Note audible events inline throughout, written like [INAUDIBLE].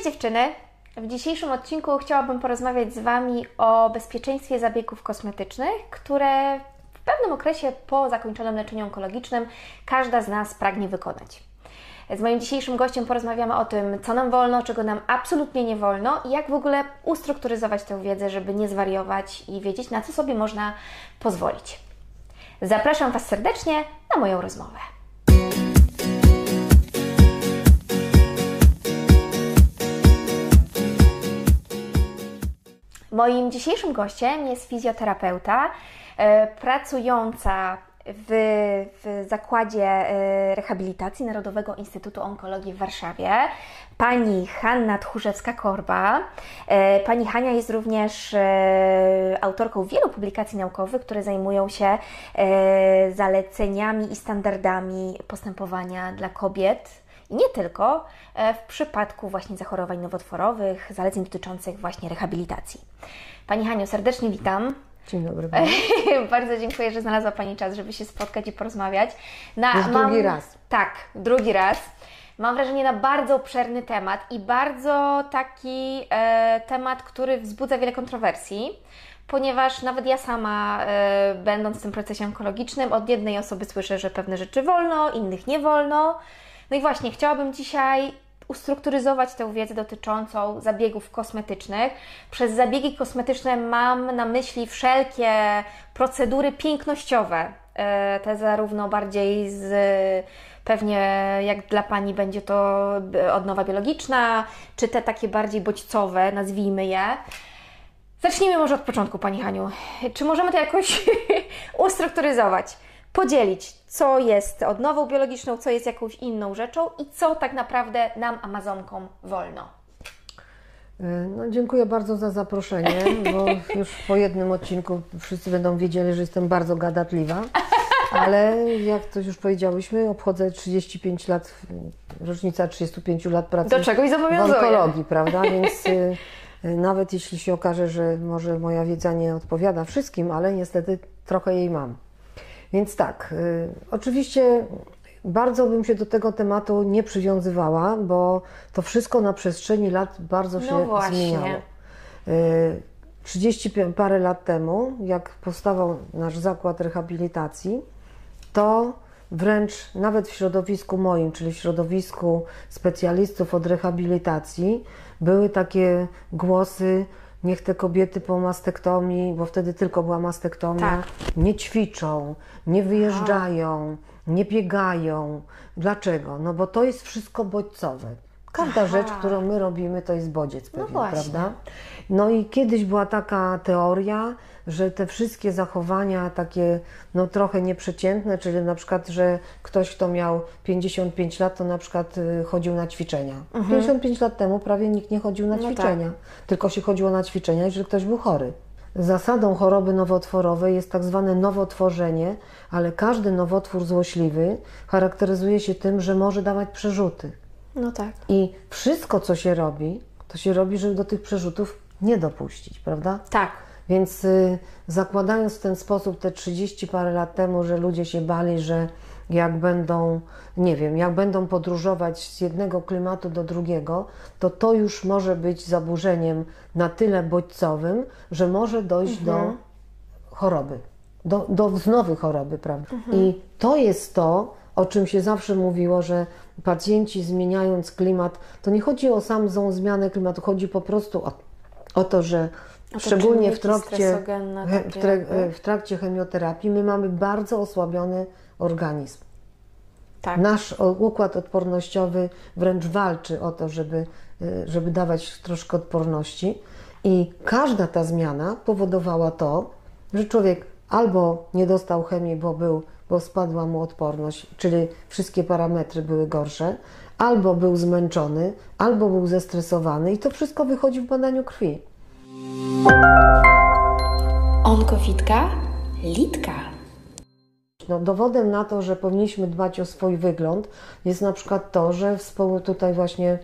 Cześć dziewczyny! W dzisiejszym odcinku chciałabym porozmawiać z Wami o bezpieczeństwie zabiegów kosmetycznych, które w pewnym okresie po zakończonym leczeniu onkologicznym każda z nas pragnie wykonać. Z moim dzisiejszym gościem porozmawiamy o tym, co nam wolno, czego nam absolutnie nie wolno i jak w ogóle ustrukturyzować tę wiedzę, żeby nie zwariować i wiedzieć, na co sobie można pozwolić. Zapraszam Was serdecznie na moją rozmowę. Moim dzisiejszym gościem jest fizjoterapeuta e, pracująca w, w zakładzie e, rehabilitacji Narodowego Instytutu Onkologii w Warszawie, pani Hanna Tchórzewska-Korba. E, pani Hania jest również autorką wielu publikacji naukowych, które zajmują się zaleceniami i standardami postępowania dla kobiet i nie tylko e, w przypadku właśnie zachorowań nowotworowych, zaleceń dotyczących właśnie rehabilitacji. Pani Haniu, serdecznie witam. Dzień dobry. [LAUGHS] Bardzo dziękuję, że znalazła Pani czas, żeby się spotkać i porozmawiać. Na, Już mam, drugi raz. Tak, drugi raz. Mam wrażenie na bardzo obszerny temat i bardzo taki e, temat, który wzbudza wiele kontrowersji, ponieważ nawet ja sama, e, będąc w tym procesie onkologicznym, od jednej osoby słyszę, że pewne rzeczy wolno, innych nie wolno. No i właśnie, chciałabym dzisiaj ustrukturyzować tę wiedzę dotyczącą zabiegów kosmetycznych. Przez zabiegi kosmetyczne mam na myśli wszelkie procedury pięknościowe, e, te zarówno bardziej z pewnie jak dla Pani będzie to odnowa biologiczna, czy te takie bardziej bodźcowe, nazwijmy je. Zacznijmy może od początku, Pani Haniu. Czy możemy to jakoś [LAUGHS] ustrukturyzować? podzielić, co jest odnową biologiczną, co jest jakąś inną rzeczą i co tak naprawdę nam, Amazonkom, wolno. E, no, dziękuję bardzo za zaproszenie, bo [LAUGHS] już po jednym odcinku wszyscy będą wiedzieli, że jestem bardzo gadatliwa. Ale jak to już powiedziałyśmy, obchodzę 35 lat, rocznica 35 lat pracy Do czegoś w onkologii, prawda? Więc y, nawet jeśli się okaże, że może moja wiedza nie odpowiada wszystkim, ale niestety trochę jej mam. Więc tak, y, oczywiście bardzo bym się do tego tematu nie przywiązywała, bo to wszystko na przestrzeni lat bardzo się no zmieniało. Y, 30 parę lat temu, jak powstawał nasz zakład rehabilitacji, to wręcz nawet w środowisku moim, czyli w środowisku specjalistów od rehabilitacji, były takie głosy, niech te kobiety po mastektomii, bo wtedy tylko była mastektomia, tak. nie ćwiczą, nie wyjeżdżają, nie biegają. Dlaczego? No bo to jest wszystko bodźcowe. Każda Aha. rzecz, którą my robimy, to jest bodziec no pewien, no prawda? No i kiedyś była taka teoria, że te wszystkie zachowania takie no trochę nieprzeciętne, czyli na przykład, że ktoś, kto miał 55 lat, to na przykład y, chodził na ćwiczenia. Mhm. 55 lat temu prawie nikt nie chodził na no ćwiczenia, tak. tylko się chodziło na ćwiczenia, jeżeli ktoś był chory. Zasadą choroby nowotworowej jest tak zwane nowotworzenie, ale każdy nowotwór złośliwy charakteryzuje się tym, że może dawać przerzuty. No tak. I wszystko, co się robi, to się robi, żeby do tych przerzutów nie dopuścić, prawda? Tak. Więc y, zakładając w ten sposób te 30 parę lat temu, że ludzie się bali, że jak będą, nie wiem, jak będą podróżować z jednego klimatu do drugiego, to to już może być zaburzeniem na tyle bodźcowym, że może dojść mhm. do choroby, do, do wznowy choroby, prawda? Mhm. I to jest to, o czym się zawsze mówiło, że pacjenci zmieniając klimat, to nie chodzi o samą zmianę klimatu, chodzi po prostu o, o to, że szczególnie w trakcie, w, trak, w trakcie chemioterapii my mamy bardzo osłabiony organizm. Tak. Nasz układ odpornościowy wręcz walczy o to, żeby, e, żeby dawać troszkę odporności. I każda ta zmiana powodowała to, że człowiek albo nie dostał chemii, bo, był, bo spadła mu odporność, czyli wszystkie parametry były gorsze, albo był zmęczony, albo był zestresowany, i to wszystko wychodzi w badaniu krwi. Onkofitka, litka. No, dowodem na to, że powinniśmy dbać o swój wygląd, jest na przykład to, że tutaj właśnie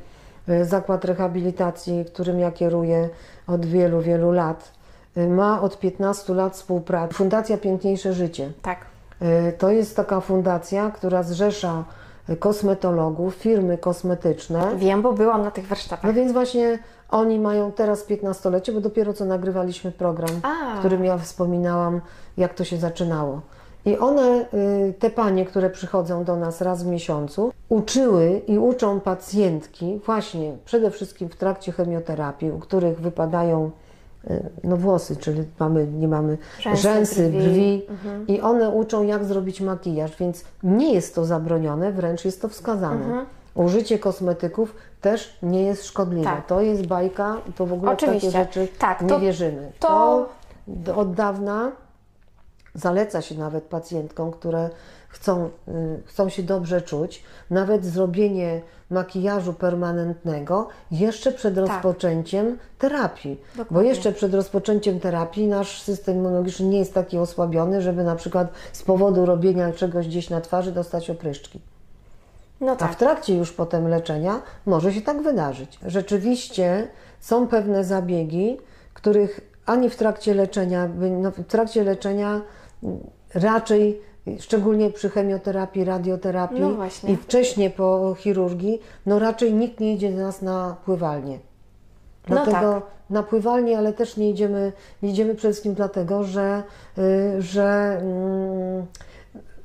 e, zakład rehabilitacji, którym ja kieruję od wielu, wielu lat, ma od 15 lat współpracę. Fundacja Piękniejsze Życie. Tak. E, to jest taka fundacja, która zrzesza kosmetologów, firmy kosmetyczne. Wiem, bo byłam na tych warsztatach. No więc właśnie oni mają teraz 15-lecie, bo dopiero co nagrywaliśmy program, A. w którym ja wspominałam, jak to się zaczynało. I one, y, te panie, które przychodzą do nas raz w miesiącu, uczyły i uczą pacjentki właśnie przede wszystkim w trakcie chemioterapii, u których wypadają y, no włosy, czyli mamy, nie mamy Rzęsy, rzęsy, brwi. brwi, i one uczą jak zrobić makijaż, więc nie jest to zabronione, wręcz jest to wskazane. Użycie kosmetyków też nie jest szkodliwe. Tak. To jest bajka, to w ogóle w takie Oczywiście. rzeczy Tak, nie to- wierzymy. to- To od dawna zaleca się nawet pacjentkom, które chcą, y, chcą się dobrze czuć, nawet zrobienie makijażu permanentnego jeszcze przed rozpoczęciem terapii. Bo Dokładnie. jeszcze przed rozpoczęciem terapii nasz system immunologiczny nie jest taki osłabiony, żeby na przykład z powodu robienia czegoś gdzieś na twarzy dostać opryszczki. No A tak. w trakcie już potem leczenia może się tak wydarzyć. Rzeczywiście są pewne zabiegi, których ani w trakcie leczenia, no w trakcie leczenia raczej, szczególnie przy chemioterapii, radioterapii No i wcześniej po chirurgii, no raczej nikt nie idzie do nas na pływalnię. No Dlatego tak. na pływalnię, ale też nie idziemy, nie idziemy przede wszystkim dlatego, że, y, że mm,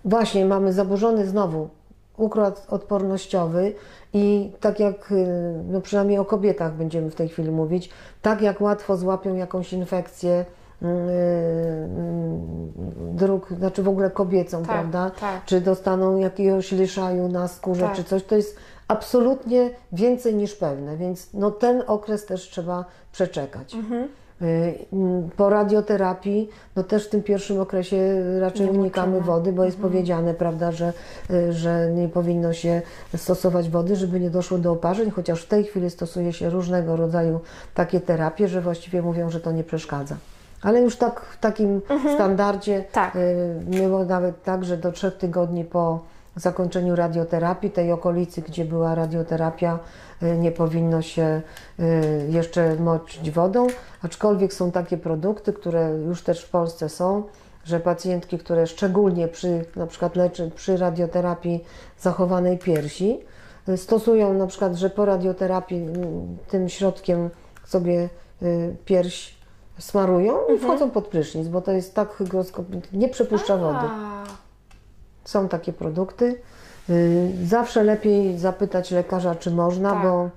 właśnie mamy zaburzony znowu układ odpornościowy i tak jak, y, no przynajmniej o kobietach będziemy w tej chwili mówić, tak jak łatwo złapią jakąś infekcję dróg, znaczy w ogóle kobiecą, Tak, prawda? tak. Czy dostaną jakiegoś liszaju na skórze, Tak. czy coś, to jest absolutnie więcej niż pewne, więc no ten okres też trzeba przeczekać. Mhm. Y, mm, Po radioterapii, no też w tym pierwszym okresie raczej Nie unikamy wody, bo jest Mhm. powiedziane, prawda, że, y, że nie powinno się stosować wody, żeby nie doszło do oparzeń, chociaż w tej chwili stosuje się różnego rodzaju takie terapie, że właściwie mówią, że to nie przeszkadza. Ale już tak w takim standardzie Tak. y, było nawet tak, że do trzech tygodni po zakończeniu radioterapii, tej okolicy, gdzie była radioterapia, y, nie powinno się y, jeszcze moczyć wodą, aczkolwiek są takie produkty, które już też w Polsce są, że pacjentki, które szczególnie przy na przykład leczy, przy radioterapii zachowanej piersi, stosują na przykład, że po radioterapii mm, tym środkiem sobie pierś smarują i wchodzą pod prysznic, bo to jest tak hygroskopiczne, nie przepuszcza wody. Są takie produkty. Y, Zawsze lepiej zapytać lekarza, czy można, Tak. bo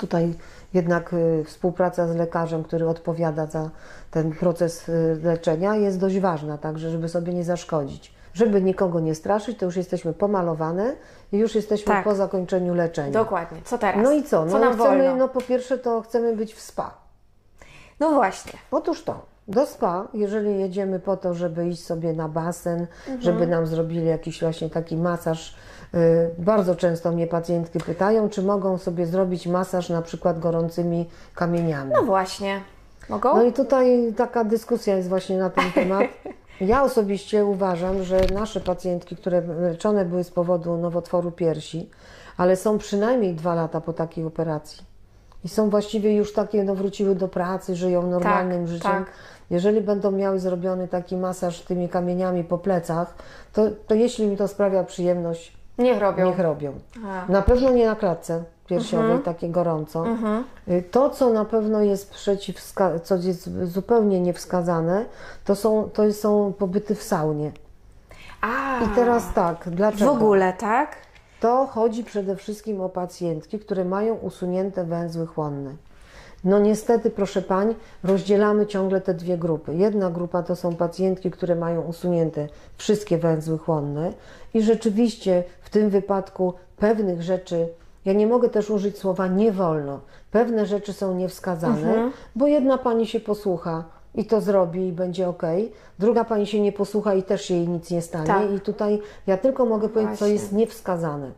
tutaj jednak y, współpraca z lekarzem, który odpowiada za ten proces y, leczenia, jest dość ważna, także żeby sobie nie zaszkodzić. Żeby nikogo nie straszyć, to już jesteśmy pomalowane i już jesteśmy Tak. po zakończeniu leczenia. dokładnie. Co teraz? No i co? No Co nam chcemy, wolno? no po pierwsze to chcemy być w spa. No właśnie. Otóż to, do spa, jeżeli jedziemy po to, żeby iść sobie na basen, Mhm. żeby nam zrobili jakiś właśnie taki masaż. y, Bardzo często mnie pacjentki pytają, czy mogą sobie zrobić masaż na przykład gorącymi kamieniami. No właśnie. Mogą? No i tutaj taka dyskusja jest właśnie na ten temat. [LAUGHS] Ja osobiście uważam, że nasze pacjentki, które leczone były z powodu nowotworu piersi, ale są przynajmniej dwa lata po takiej operacji i są właściwie już takie, no wróciły do pracy, żyją normalnym Tak, życiem. tak. Jeżeli będą miały zrobiony taki masaż tymi kamieniami po plecach, to, to jeśli mi to sprawia przyjemność, Niech robią. niech robią. A. Na pewno nie na klatce piersiowej, Mhm. takie gorąco. Y, To, co na pewno jest przeciwwska- co jest zupełnie niewskazane, to są, to są pobyty w saunie. A. I teraz tak, W dlaczego? ogóle, tak? To chodzi przede wszystkim o pacjentki, które mają usunięte węzły chłonne. No niestety, proszę pań, rozdzielamy ciągle te dwie grupy. Jedna grupa to są pacjentki, które mają usunięte wszystkie węzły chłonne i rzeczywiście w tym wypadku pewnych rzeczy, ja nie mogę też użyć słowa nie wolno, pewne rzeczy są niewskazane, bo jedna pani się posłucha i to zrobi i będzie ok, druga pani się nie posłucha i też jej nic nie stanie Tak. i tutaj ja tylko mogę powiedzieć, co Właśnie. jest niewskazane.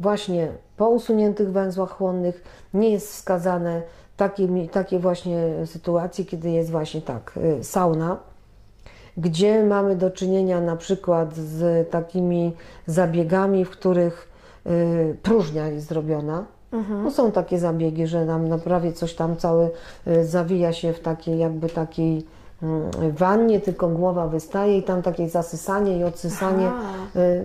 Właśnie po usuniętych węzłach chłonnych nie jest wskazane takie, takie właśnie sytuacje, kiedy jest właśnie tak, y, sauna, gdzie mamy do czynienia na przykład z takimi zabiegami, w których y, próżnia jest zrobiona. No są takie zabiegi, że nam naprawdę coś tam całe y, zawija się w takiej jakby takiej wannie, tylko głowa wystaje i tam takie zasysanie i odsysanie. Aha. Y,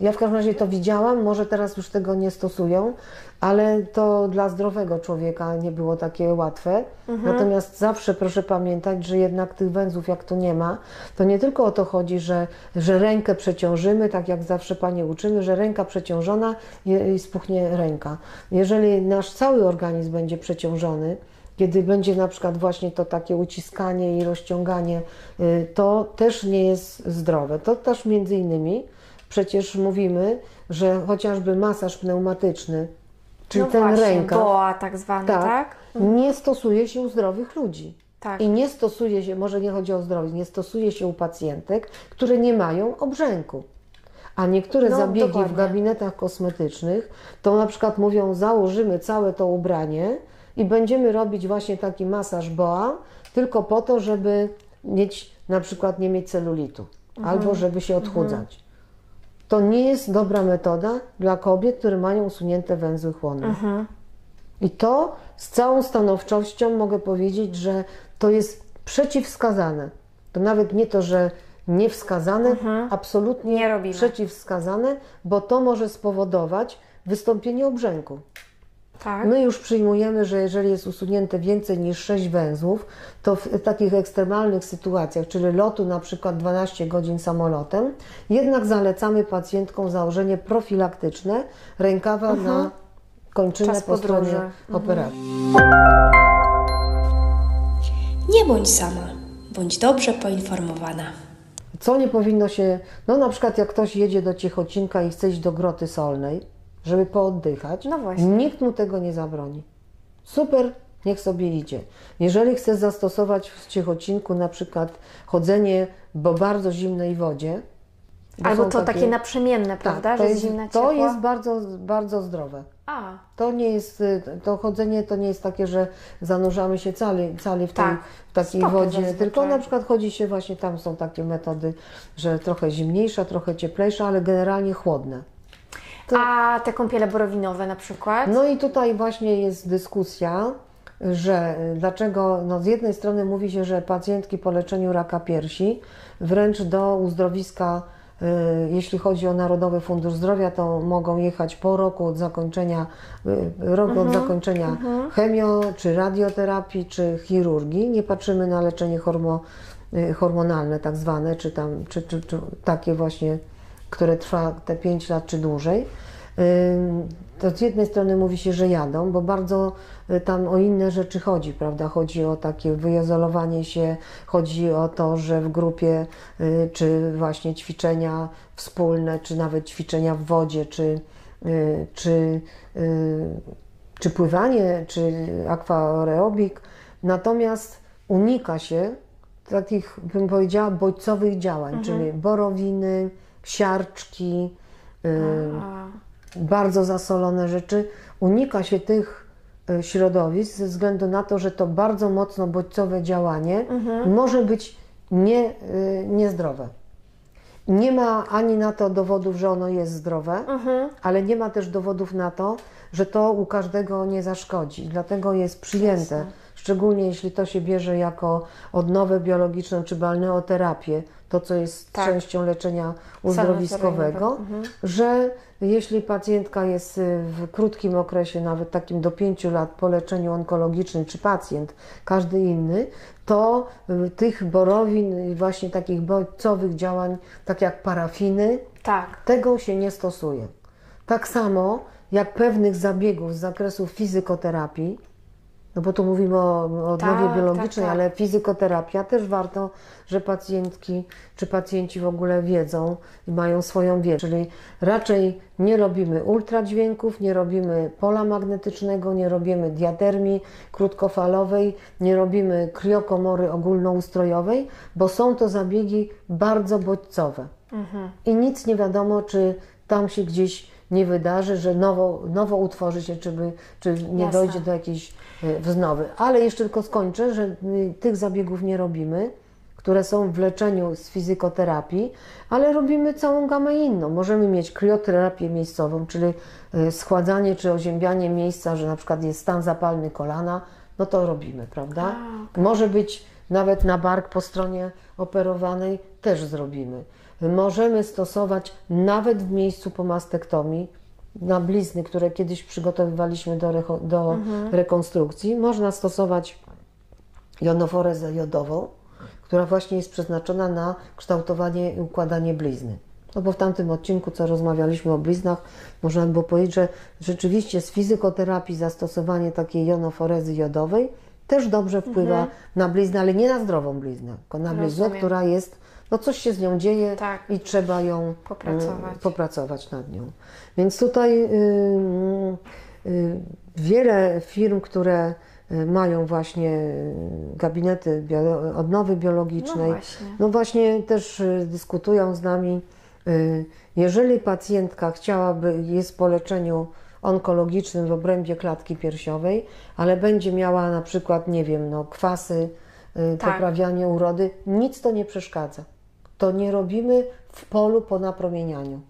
Ja w każdym razie to widziałam, może teraz już tego nie stosują, ale to dla zdrowego człowieka nie było takie łatwe. Natomiast zawsze proszę pamiętać, że jednak tych węzłów jak tu nie ma, to nie tylko o to chodzi, że, że rękę przeciążymy, tak jak zawsze Panie uczymy, że ręka przeciążona i, i spuchnie ręka. Jeżeli nasz cały organizm będzie przeciążony, kiedy będzie na przykład właśnie to takie uciskanie i rozciąganie, y, to też nie jest zdrowe. To też między innymi przecież mówimy, że chociażby masaż pneumatyczny, czyli no ten właśnie, rękaw, boa tak zwany, tak? tak, nie stosuje się u zdrowych ludzi. Tak. I nie stosuje się, może nie chodzi o zdrowie, nie stosuje się u pacjentek, które nie mają obrzęku. A niektóre No, zabiegi w dokładnie. gabinetach kosmetycznych to na przykład mówią, założymy całe to ubranie i będziemy robić właśnie taki masaż boa, tylko po to, żeby mieć na przykład nie mieć celulitu Mhm. albo żeby się odchudzać. To nie jest dobra metoda dla kobiet, które mają usunięte węzły chłonne. Mhm. I to z całą stanowczością mogę powiedzieć, że to jest przeciwwskazane. To nawet nie to, że niewskazane, absolutnie Mhm. Nie robimy. przeciwwskazane, bo to może spowodować wystąpienie obrzęku. Tak. My już przyjmujemy, że jeżeli jest usunięte więcej niż 6 węzłów, to w takich ekstremalnych sytuacjach, czyli lotu na przykład 12 godzin samolotem, jednak zalecamy pacjentkom założenie profilaktyczne rękawa na kończynę Czas po podróży. stronie operacji. Nie bądź sama, bądź dobrze poinformowana. Co nie powinno się, no na przykład jak ktoś jedzie do Ciechocinka i chce iść do Groty Solnej, żeby pooddychać, No właśnie. nikt mu tego nie zabroni. Super, niech sobie idzie. Jeżeli chce zastosować w Ciechocinku na przykład chodzenie po bardzo zimnej wodzie, bo Albo to takie, naprzemienne, prawda? tak, to jest, zimna, to jest bardzo, bardzo zdrowe. A, To nie jest, to chodzenie to nie jest takie, że zanurzamy się cali, cali w, tej, Tak. w takiej Stopy wodzie, zazwyczaj. tylko na przykład chodzi się właśnie, tam są takie metody, że trochę zimniejsza, trochę cieplejsza, ale generalnie chłodne. To- a te kąpiele borowinowe na przykład? No i tutaj właśnie jest dyskusja, że y, dlaczego, no z jednej strony mówi się, że pacjentki po leczeniu raka piersi wręcz do uzdrowiska, y, jeśli chodzi o Narodowy Fundusz Zdrowia, to mogą jechać po roku od zakończenia, y, rok od zakończenia chemio, czy radioterapii, czy chirurgii. Nie patrzymy na leczenie hormo, hormonalne tak zwane, czy tam, czy, czy, czy takie właśnie, które trwa te 5 lat czy dłużej. To z jednej strony mówi się, że jadą, bo bardzo y, tam o inne rzeczy chodzi, prawda? Chodzi o takie wyizolowanie się, chodzi o to, że w grupie, y, czy właśnie ćwiczenia wspólne, czy nawet ćwiczenia w wodzie, czy, y, czy, czy pływanie, czy akwareobik. Natomiast unika się takich, bym powiedziała, bodźcowych działań, czyli borowiny, siarczki, y, bardzo zasolone rzeczy. Unika się tych y, środowisk ze względu na to, że to bardzo mocno bodźcowe działanie może być nie, y, niezdrowe. Nie ma ani na to dowodów, że ono jest zdrowe, ale nie ma też dowodów na to, że to u każdego nie zaszkodzi. Dlatego jest przyjęte, szczególnie jeśli to się bierze jako odnowę biologiczną czy balneoterapię, to co jest Tak. częścią leczenia uzdrowiskowego, że jeśli pacjentka jest y, w krótkim okresie, nawet takim do 5 lat po leczeniu onkologicznym, czy pacjent, każdy inny, to y, tych borowin właśnie takich bodźcowych działań, tak jak parafiny, tak. tego się nie stosuje. Tak samo jak pewnych zabiegów z zakresu fizykoterapii, no bo tu mówimy o, o odnowie Tak, biologicznej, tak, tak. ale fizykoterapia też warto, że pacjentki czy pacjenci w ogóle wiedzą i mają swoją wiedzę. Czyli raczej nie robimy ultradźwięków, nie robimy pola magnetycznego, nie robimy diatermii krótkofalowej, nie robimy kriokomory ogólnoustrojowej, bo są to zabiegi bardzo bodźcowe. I nic nie wiadomo, czy tam się gdzieś nie wydarzy, że nowo, nowo utworzy się, czy, by, czy nie Jasne. dojdzie do jakiejś wznowy. Ale jeszcze tylko skończę, że y, tych zabiegów nie robimy, które są w leczeniu z fizykoterapii, ale robimy całą gamę inną. Możemy mieć krioterapię miejscową, czyli y, schładzanie czy oziębianie miejsca, że na przykład jest stan zapalny kolana, no to robimy, prawda? Może być nawet na bark po stronie operowanej też zrobimy. Możemy stosować nawet w miejscu po mastektomii na blizny, które kiedyś przygotowywaliśmy do, do rekonstrukcji, można stosować jonoforezę jodową, która właśnie jest przeznaczona na kształtowanie i układanie blizny. No bo w tamtym odcinku, co rozmawialiśmy o bliznach, można by było powiedzieć, że rzeczywiście z fizykoterapii zastosowanie takiej jonoforezy jodowej też dobrze wpływa na bliznę, ale nie na zdrową bliznę, tylko na bliznę, która jest, no coś się z nią dzieje Tak. i trzeba ją Popracować. y, popracować nad nią. Więc tutaj y, y, wiele firm, które y, mają właśnie gabinety bio, odnowy biologicznej, No właśnie. no właśnie też dyskutują z nami, jeżeli pacjentka chciałaby, jest po leczeniu onkologicznym w obrębie klatki piersiowej, ale będzie miała na przykład, nie wiem, no, kwasy, Tak. poprawianie urody, nic to nie przeszkadza. To nie robimy w polu po napromienianiu.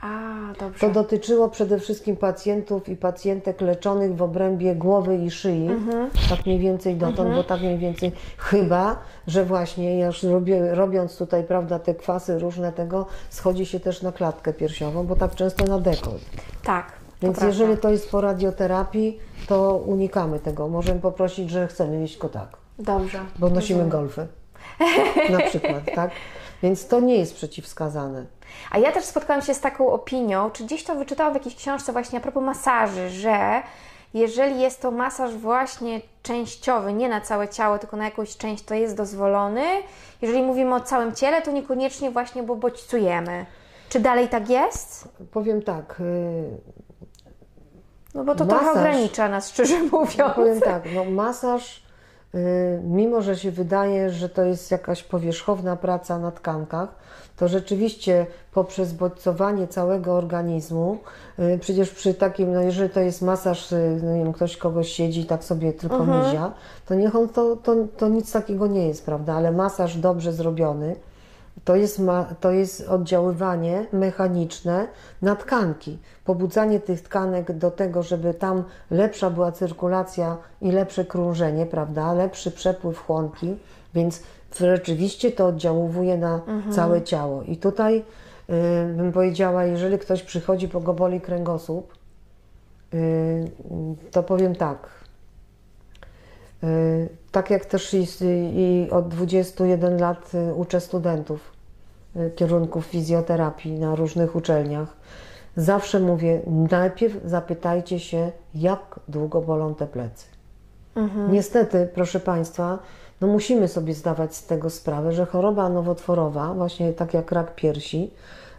A, dobrze. To dotyczyło przede wszystkim pacjentów i pacjentek leczonych w obrębie głowy i szyi, Mhm. tak mniej więcej dotąd, bo tak mniej więcej, chyba, że właśnie ja już robię, robiąc tutaj, prawda, te kwasy różne tego, schodzi się też na klatkę piersiową, bo tak często na dekolt. Tak. Więc to jeżeli to jest po radioterapii, to unikamy tego. Możemy poprosić, że chcemy mieć go tak, Dobrze. bo nosimy golfy. Na przykład, tak? [LAUGHS] Więc to nie jest przeciwwskazane. A ja też spotkałam się z taką opinią, czy gdzieś to wyczytałam w jakiejś książce właśnie a propos masaży, że jeżeli jest to masaż właśnie częściowy, nie na całe ciało, tylko na jakąś część, to jest dozwolony. Jeżeli mówimy o całym ciele, to niekoniecznie właśnie, bo bodźcujemy. Czy dalej tak jest? Powiem tak, y, No bo to Masaż- trochę ogranicza nas, szczerze No, mówiąc. powiem tak, no masaż, mimo że się wydaje, że to jest jakaś powierzchowna praca na tkankach, to rzeczywiście poprzez bodźcowanie całego organizmu, y, przecież przy takim, no jeżeli to jest masaż, y, no nie wiem, ktoś kogoś siedzi i tak sobie tylko Mhm. mizia, to niech on, to, to, to nic takiego nie jest, prawda, ale masaż dobrze zrobiony, to jest, ma, to jest oddziaływanie mechaniczne na tkanki. Pobudzanie tych tkanek do tego, żeby tam lepsza była cyrkulacja i lepsze krążenie, prawda? Lepszy przepływ chłonki, więc rzeczywiście to oddziałuje na całe ciało. I tutaj y, bym powiedziała, jeżeli ktoś przychodzi, bo go boli kręgosłup, y, to powiem tak. Y, Tak jak też i, od 21 lat uczę studentów kierunków fizjoterapii na różnych uczelniach, zawsze mówię, najpierw zapytajcie się, jak długo bolą te plecy. Niestety, proszę Państwa, no musimy sobie zdawać z tego sprawę, że choroba nowotworowa, właśnie tak jak rak piersi,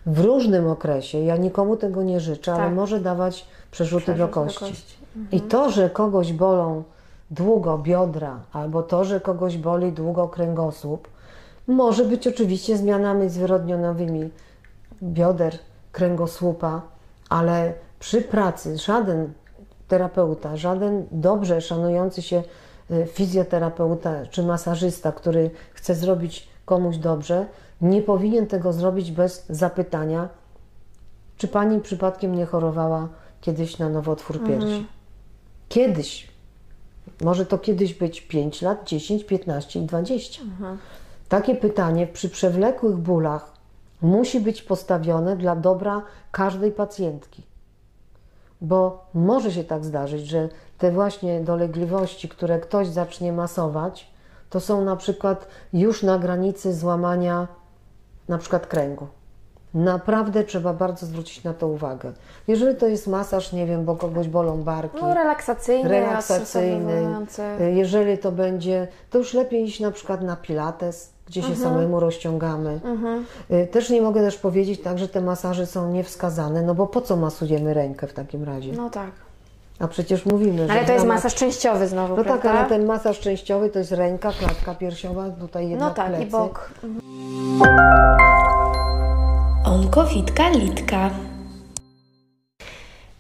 w różnym okresie, ja nikomu tego nie życzę, ale Tak. może dawać przerzuty Przerzut do do kości. kości. I to, że kogoś bolą długo biodra, albo to, że kogoś boli długo kręgosłup, może być oczywiście zmianami zwyrodnionowymi bioder, kręgosłupa, ale przy pracy żaden terapeuta, żaden dobrze szanujący się y, fizjoterapeuta czy masażysta, który chce zrobić komuś dobrze, nie powinien tego zrobić bez zapytania, czy pani przypadkiem nie chorowała kiedyś na nowotwór piersi. Kiedyś. Może to kiedyś być 5 lat, 10, 15 i 20. Takie pytanie przy przewlekłych bólach musi być postawione dla dobra każdej pacjentki. Bo może się tak zdarzyć, że te właśnie dolegliwości, które ktoś zacznie masować, to są na przykład już na granicy złamania na przykład kręgu. Naprawdę trzeba bardzo zwrócić na to uwagę. Jeżeli to jest masaż, nie wiem, bo kogoś bolą barki, No relaksacyjny, relaksacyjny. relaksacyjny. Jeżeli to będzie, to już lepiej iść na przykład na pilates, gdzie się samemu rozciągamy. Y, Też nie mogę też powiedzieć tak, że te masaże są niewskazane, no bo po co masujemy rękę w takim razie? No tak. A przecież mówimy, że... Ale to jest ramach- masaż częściowy znowu, No tak, prawda? ale ten masaż częściowy to jest ręka, klatka piersiowa, tutaj jednak No tak, plecy. i bok. Onkowitka Litka.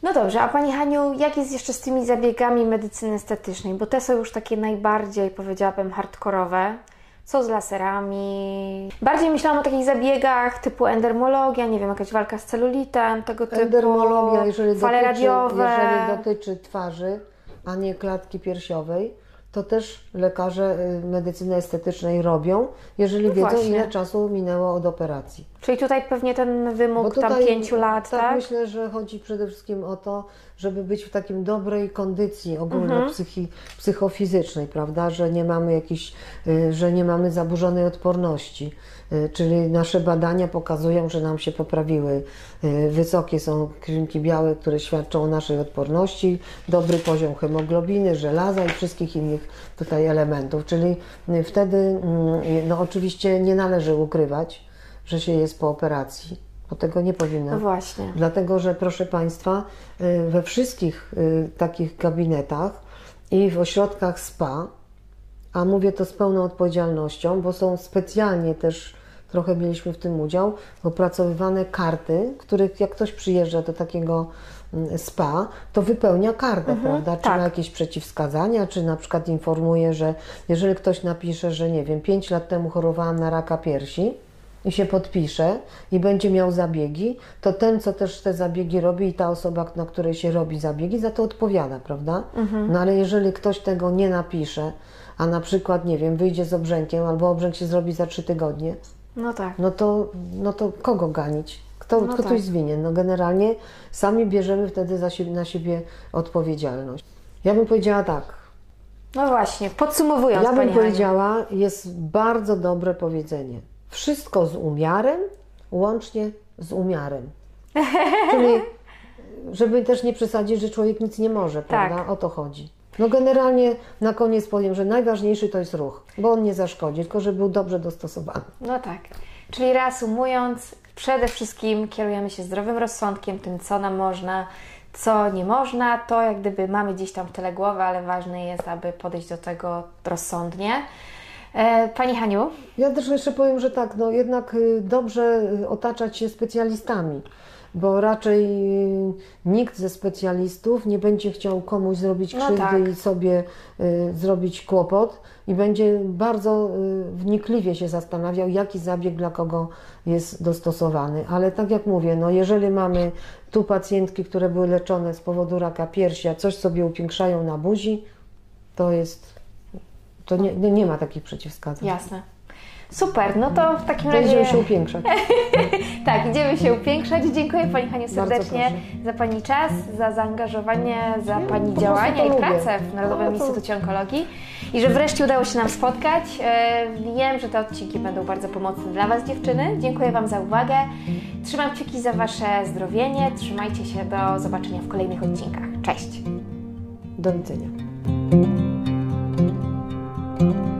No dobrze, a Pani Haniu, jak jest jeszcze z tymi zabiegami medycyny estetycznej? Bo te są już takie najbardziej, powiedziałabym, hardkorowe. Co z laserami? Bardziej myślałam o takich zabiegach typu endermologia, nie wiem, jakaś walka z celulitem, tego typu. Endermologia, jeżeli fale dotyczy, radiowe. jeżeli dotyczy twarzy, a nie klatki piersiowej, to też lekarze y, medycyny estetycznej robią, jeżeli No wiedzą, właśnie. ile czasu minęło od operacji. Czyli tutaj pewnie ten wymóg tam pięciu lat, tak? tak? myślę, że chodzi przede wszystkim o to, żeby być w takim dobrej kondycji ogólno psychi, psychofizycznej, prawda, że nie mamy jakiejś, y, że nie mamy zaburzonej odporności. Y, Czyli nasze badania pokazują, że nam się poprawiły. Y, Wysokie są krwinki białe, które świadczą o naszej odporności, dobry poziom hemoglobiny, żelaza i wszystkich innych tutaj elementów. Czyli wtedy, mm, no oczywiście nie należy ukrywać, że się jest po operacji, bo tego nie powinno. No właśnie. Dlatego, że proszę Państwa, y, we wszystkich y, takich gabinetach i w ośrodkach SPA, a mówię to z pełną odpowiedzialnością, bo są specjalnie też, trochę mieliśmy w tym udział, opracowywane karty, których jak ktoś przyjeżdża do takiego mm, spa, to wypełnia kartę, prawda? Czy tak. ma jakieś przeciwwskazania, czy na przykład informuje, że jeżeli ktoś napisze, że nie wiem, 5 lat temu chorowałam na raka piersi, i się podpisze i będzie miał zabiegi, to ten, co też te zabiegi robi i ta osoba, na której się robi zabiegi, za to odpowiada, prawda? No ale jeżeli ktoś tego nie napisze, a na przykład, nie wiem, wyjdzie z obrzękiem albo obrzęk się zrobi za trzy tygodnie, No tak. no to, no to kogo ganić? Kto, No kto tak. tu jest winien? No generalnie sami bierzemy wtedy za siebie, na siebie odpowiedzialność. Ja bym powiedziała tak, No właśnie, podsumowując, ja bym powiedziała, jest bardzo dobre powiedzenie. Wszystko z umiarem, łącznie z umiarem. [LAUGHS] Czyli, żeby też nie przesadzić, że człowiek nic nie może, Tak. prawda? O to chodzi. No generalnie na koniec powiem, że najważniejszy to jest ruch, bo on nie zaszkodzi, tylko żeby był dobrze dostosowany. No tak. Czyli reasumując, przede wszystkim kierujemy się zdrowym rozsądkiem, tym co nam można, co nie można, to jak gdyby mamy gdzieś tam w tyle głowy, ale ważne jest, aby podejść do tego rozsądnie. E, Pani Haniu, Ja też jeszcze powiem, że tak, no jednak y, dobrze y, otaczać się specjalistami, bo raczej y, nikt ze specjalistów nie będzie chciał komuś zrobić No krzywdy tak. i sobie y, zrobić kłopot i będzie bardzo y, wnikliwie się zastanawiał, jaki zabieg dla kogo jest dostosowany. Ale tak jak mówię, no jeżeli mamy tu pacjentki, które były leczone z powodu raka piersi, a coś sobie upiększają na buzi, to jest, to nie, nie, ma takich przeciwwskazań. jasne. Super, no to w takim To razie... idziemy się upiększać. [LAUGHS] Tak, idziemy się upiększać. Dziękuję Pani Haniu serdecznie za Pani czas, za zaangażowanie, za Pani po działania i pracę w Narodowym No to- Instytucie Onkologii i że wreszcie udało się nam spotkać. E, Wiem, że te odcinki będą bardzo pomocne dla Was, dziewczyny. Dziękuję Wam za uwagę. Trzymam kciuki za Wasze zdrowienie. Trzymajcie się. Do zobaczenia w kolejnych odcinkach. Cześć! Do widzenia. thank you